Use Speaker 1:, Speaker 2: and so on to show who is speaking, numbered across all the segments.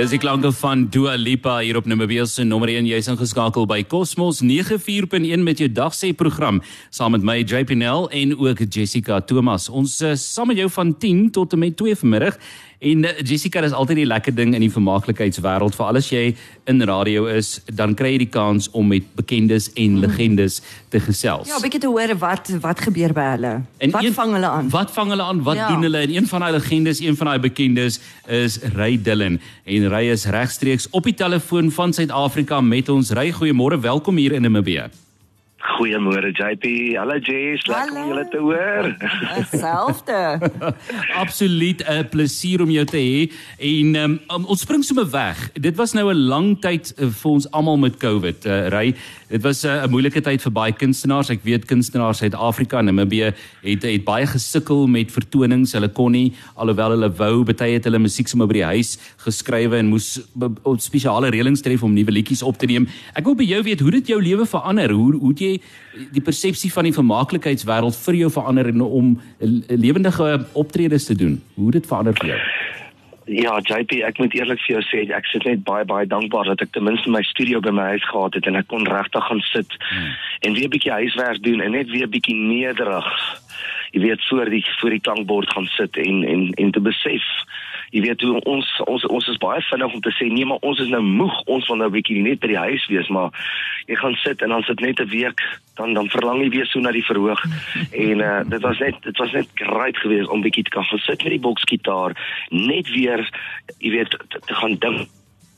Speaker 1: Dis die klanke van Dua Lipa hier op Namibia se nommer 1. Jy's ingeskakel by Cosmos 94.1 met jou dagsê program saam met my JP Nel en ook Jessica Thomas. Ons uh, saam met jou van 10 tot en met 2 vanmiddag. En uh, Jessica, dis altyd die lekker ding in die vermaaklikheidswêreld. Vir alles jy in radio is, dan kry jy die kans om met bekendes en legendes te gesels.
Speaker 2: Ja, 'n bietjie te hoor wat wat gebeur by hulle.
Speaker 1: En
Speaker 2: wat
Speaker 1: een,
Speaker 2: vang hulle aan?
Speaker 1: Wat vang hulle aan? Wat
Speaker 2: Ja.
Speaker 1: doen hulle? En een van daai legendes, een van daai bekendes is Ray Dillon. En Ray is regstreeks op die telefoon van Suid-Afrika met ons. Ray, goeiemôre. Welkom hier in Namibië.
Speaker 3: Goeiemôre JP. Hallo Jess, lekker om julle te hoor.
Speaker 2: Selfde.
Speaker 1: Absoluut 'n plesier om jou te hê. En um, um, ons spring sommer weg. Dit was nou 'n lang tyd uh, vir ons almal met COVID. Uh, Ray, dit was 'n uh, moeilike tyd vir baie kunstenaars. Ek weet kunstenaars Suid-Afrika en Namibië het het baie gesukkel met vertonings. Hulle kon nie alhoewel hulle wou, baie het hulle musiek sommer by die huis geskrywe en moes op spesiale reëlings tref om nuwe liedjies op te neem. Ek wil by jou weet hoe dit jou lewe verander. Hoe hoe jy die persepsie van die vermaaklikheidswêreld vir jou verander en om lewendige optredes te doen? Hoe dit verander vir jou?
Speaker 3: Ja, JP, ek moet eerlik vir jou sê, ek sit net baie baie dankbaar dat ek ten minste my studio by my huis gehad het en ek kon regtig gaan sit hmm. en weer 'n bietjie huiswerk doen en net weer 'n bietjie nederig. Jy weet voor die voor die klankbord gaan sit en en en te besef Jy weet hoe ons ons ons is baie vinnig om te sê nee maar ons is nou moeg ons wil nou 'n bietjie net by die huis wees maar jy gaan sit en dan sit net 'n week dan dan verlang jy weer so na die verhoog. En uh, dit was net dit was net great geweest om bietjie te kan gaan sit met die boksgitaar net weer jy weet te, te gaan dink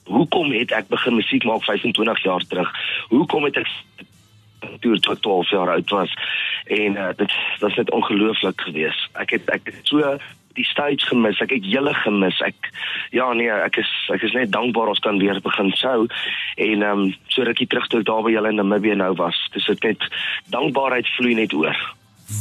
Speaker 3: hoekom het ek begin musiek maak 25 jaar terug? Hoekom het ek toe ek 12 jaar oud was? En uh, dit was net ongelooflik geweest. Ek het ek het so die stage gemis ek het julle gemis ek ja nee ek is ek is net dankbaar ons kan weer begin sou en ehm um, so rukkie terug toe ek daar by julle in Namibië nou was dis dit net dankbaarheid vloei net oor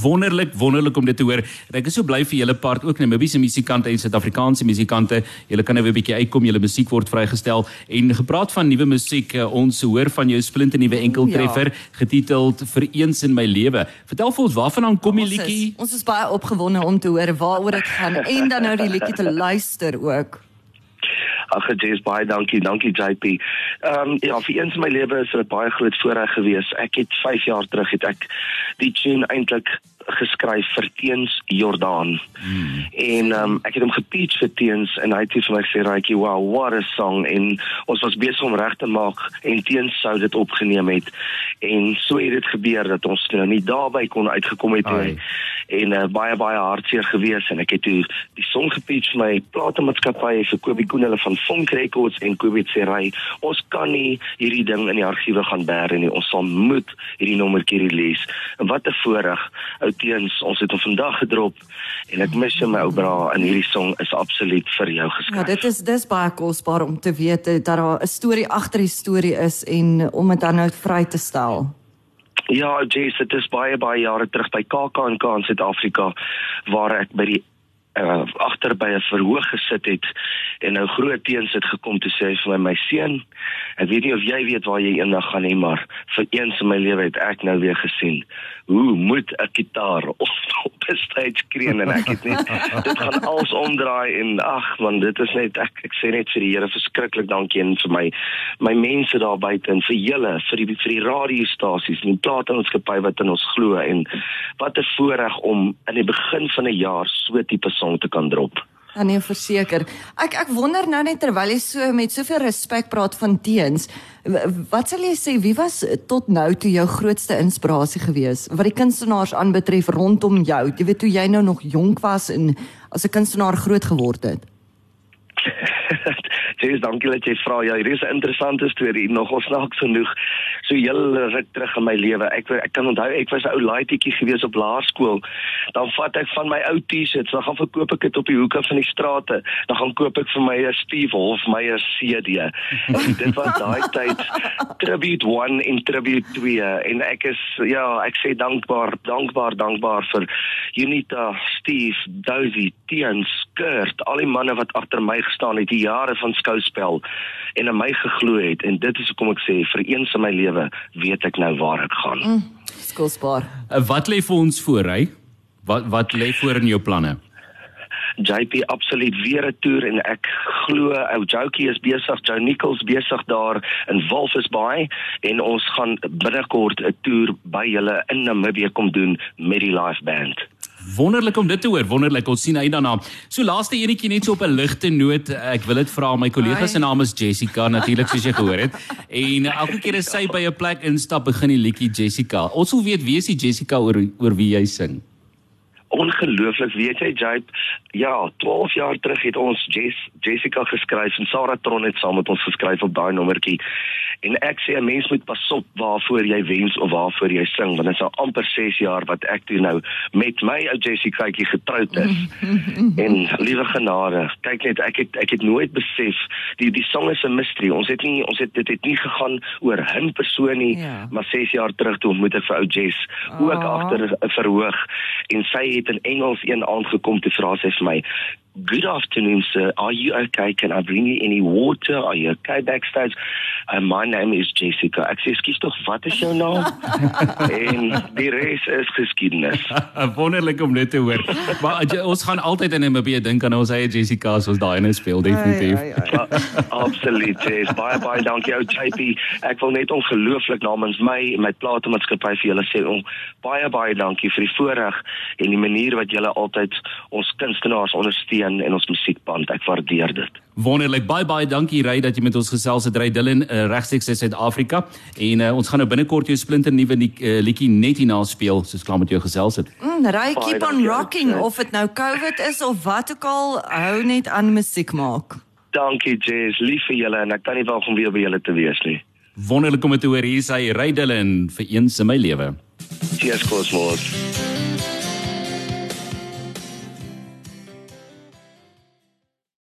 Speaker 1: Wonderlik, wonderlik om dit te hoor. En ek is so bly vir julle part ook Namibiese musikante en Suid-Afrikaanse musikante. Julle kan nou weer 'n bietjie uitkom, julle musiek word vrygestel. En gepraat van nuwe musiek, eh, ons hoor van jou splinte nuwe enkeltreffer ja. getiteld Vir eens in my lewe. Vertel vir ons waarvandaan kom die liedjie?
Speaker 2: ons is baie opgewonde om te hoor waaroor dit gaan en dan nou die liedjie te luister ook.
Speaker 3: Ag Jess baie dankie, dankie JP. Ehm um, ja, vir eens in my lewe is dit baie groot voorreg geweest. Ek het 5 jaar terug het ek die tune eintlik geskryf vir Teens Jordaan. Hmm. En um, ek het hom gepitch vir Teens en hy het vir my gesê, "Rykie, wow, what a song." En ons was besig om reg te maak en Teens sou dit opgeneem het. En so het dit gebeur dat ons nou nie daarby kon uitgekom het nie en uh, baie baie hartseer gewees en ek het toe die song gepitch vir my platenmaatskappy vir Kobie Koen hulle van Funk Records en Kobie sê ry ons kan nie hierdie ding in die argiewe gaan bære nie ons sal moet hierdie nommertjie release en wat 'n voorreg ou teens ons het hom vandag gedrop en ek mis jou my ou bra en hierdie song is absoluut vir jou
Speaker 2: Ja,
Speaker 3: geskryf
Speaker 2: dit is dis baie kosbaar om te weet eh, dat daar 'n storie agter die storie is en om dit dan nou vry te stel.
Speaker 3: Ja, Jess, dit is baie baie jare terug by KAK&K in Suid-Afrika waar ek by die uh, agter by 'n verhoog gesit het en nou groot teens het gekom te sê vir my my seun, ek weet nie of jy weet waar jy eendag gaan hê maar vir eens in my lewe het ek nou weer gesien hoe moet 'n gitaar op op 'n stage kreun en ek het net dit gaan als omdraai en ag man dit is net ek ek sê net vir die Here verskriklik dankie en vir my my mense daar buite en vir julle vir die vir die radiostasies en die platenmaatskappy wat in ons glo en wat 'n voorreg om in die begin van 'n jaar so tipe song te kan drop.
Speaker 2: Ja nee, verseker. Ek ek wonder nou net terwyl jy so met soveel respek praat van teens, wat sal jy sê wie was tot nou toe jou grootste inspirasie gewees wat die kunstenaars aanbetref rondom jou? Jy weet toe jy nou nog jonk was en as 'n kunstenaar groot geword het.
Speaker 3: Jy's dankie dat jy vra. Ja, hier is 'n interessante storie. Nog ons snaaks genoeg. So heel ruk terug in my lewe. Ek ek kan onthou ek was 'n ou laaitjie gewees op laerskool. Dan vat ek van my ou T-shirts, dan gaan verkoop ek dit op die hoeke van die strate. Dan gaan koop ek vir my 'n Steve Hofmeyer CD. Dit was daai tyd Tribute 1 en Tribute 2 en ek is ja, ek sê dankbaar, dankbaar, dankbaar vir Unita, Steve, Dozy, Tian, Kurt, al die manne wat agter my gestaan het, die jare van skouspel en in my geglo het en dit is hoekom ek sê vir eens in my lewe weet ek nou waar ek gaan. Mm.
Speaker 2: Skilsbaar.
Speaker 1: Uh, wat lê vir ons voor, hy? Wat wat lê voor in jou planne?
Speaker 3: JP absoluut weer 'n toer en ek glo ou Jokie is besig, Joe Nichols besig daar in Walvis Bay en ons gaan binnekort 'n toer by julle in Namibië kom doen met die live band.
Speaker 1: Wonderlik om dit te hoor. Wonderlik. Ons sien uit daarna. So laaste enetjie net so op 'n ligte noot. Ek wil dit vra. My kollega se naam is Jessica natuurlik soos jy gehoor het. En elke keer as sy by 'n plek instap, begin die liedjie Jessica. Ons wil weet wie is die Jessica oor oor wie jy sing?
Speaker 3: Ongelooflik weet jy Jape? Ja 12 jaar terug het ons Jess, Jessica geskryf en Sarah Tron het saam met ons geskryf op daai nommertjie. En ek sê 'n mens moet pas op waarvoor jy wens of waarvoor jy sing want dit is al amper 6 jaar wat ek toe nou met my ou Jessicaetjie getroud is. En liewe genade kyk net ek het ek het nooit besef die die song is 'n mystery. Ons het nie ons het dit het nie gegaan oor 'n persoon nie ja. maar 6 jaar terug toe ontmoet ek vir ou Jess ook oh. agter 'n verhoog en sy het in Engels een aand gekom te vra sy vir my Good afternoon, sir. Are you okay? Can I bring you any water? Are you okay backstage? Uh, my name is Jessica. Ek sê, "Skus tog, wat is jou naam?" en die res is geskiedenis.
Speaker 1: Wonderlik om dit te hoor. Maar jy, ons gaan altyd in bietjie dink aan ons eie Jessica as ons daai ene speel definitief. Ai, ai,
Speaker 3: ai. Absoluut. Jess. Baie baie dankie ou JP. Ek wil net ongelooflik namens my en my platenmaatskappy vir julle sê, on, baie baie dankie vir die voorreg en die manier wat julle altyd ons kunstenaars ondersteun steun en ons musiekband. Ek waardeer dit.
Speaker 1: Wonderlik. Baie baie dankie Ry dat jy met ons gesels het. Ry Dillon uh, regstreeks uit Suid-Afrika en uh, ons gaan nou binnekort jou splinter nuwe uh, liedjie net hierna speel soos klaar met jou gesels het.
Speaker 2: Mm, Ry keep on rocking of dit nou COVID is of wat ook al, hou net aan musiek maak.
Speaker 3: Dankie Jess, lief vir julle en ek kan nie wag om weer by julle te wees nie.
Speaker 1: Wonderlik om te hoor hier sy Ry Dillon vir eens in my lewe.
Speaker 3: Cheers Cosmos.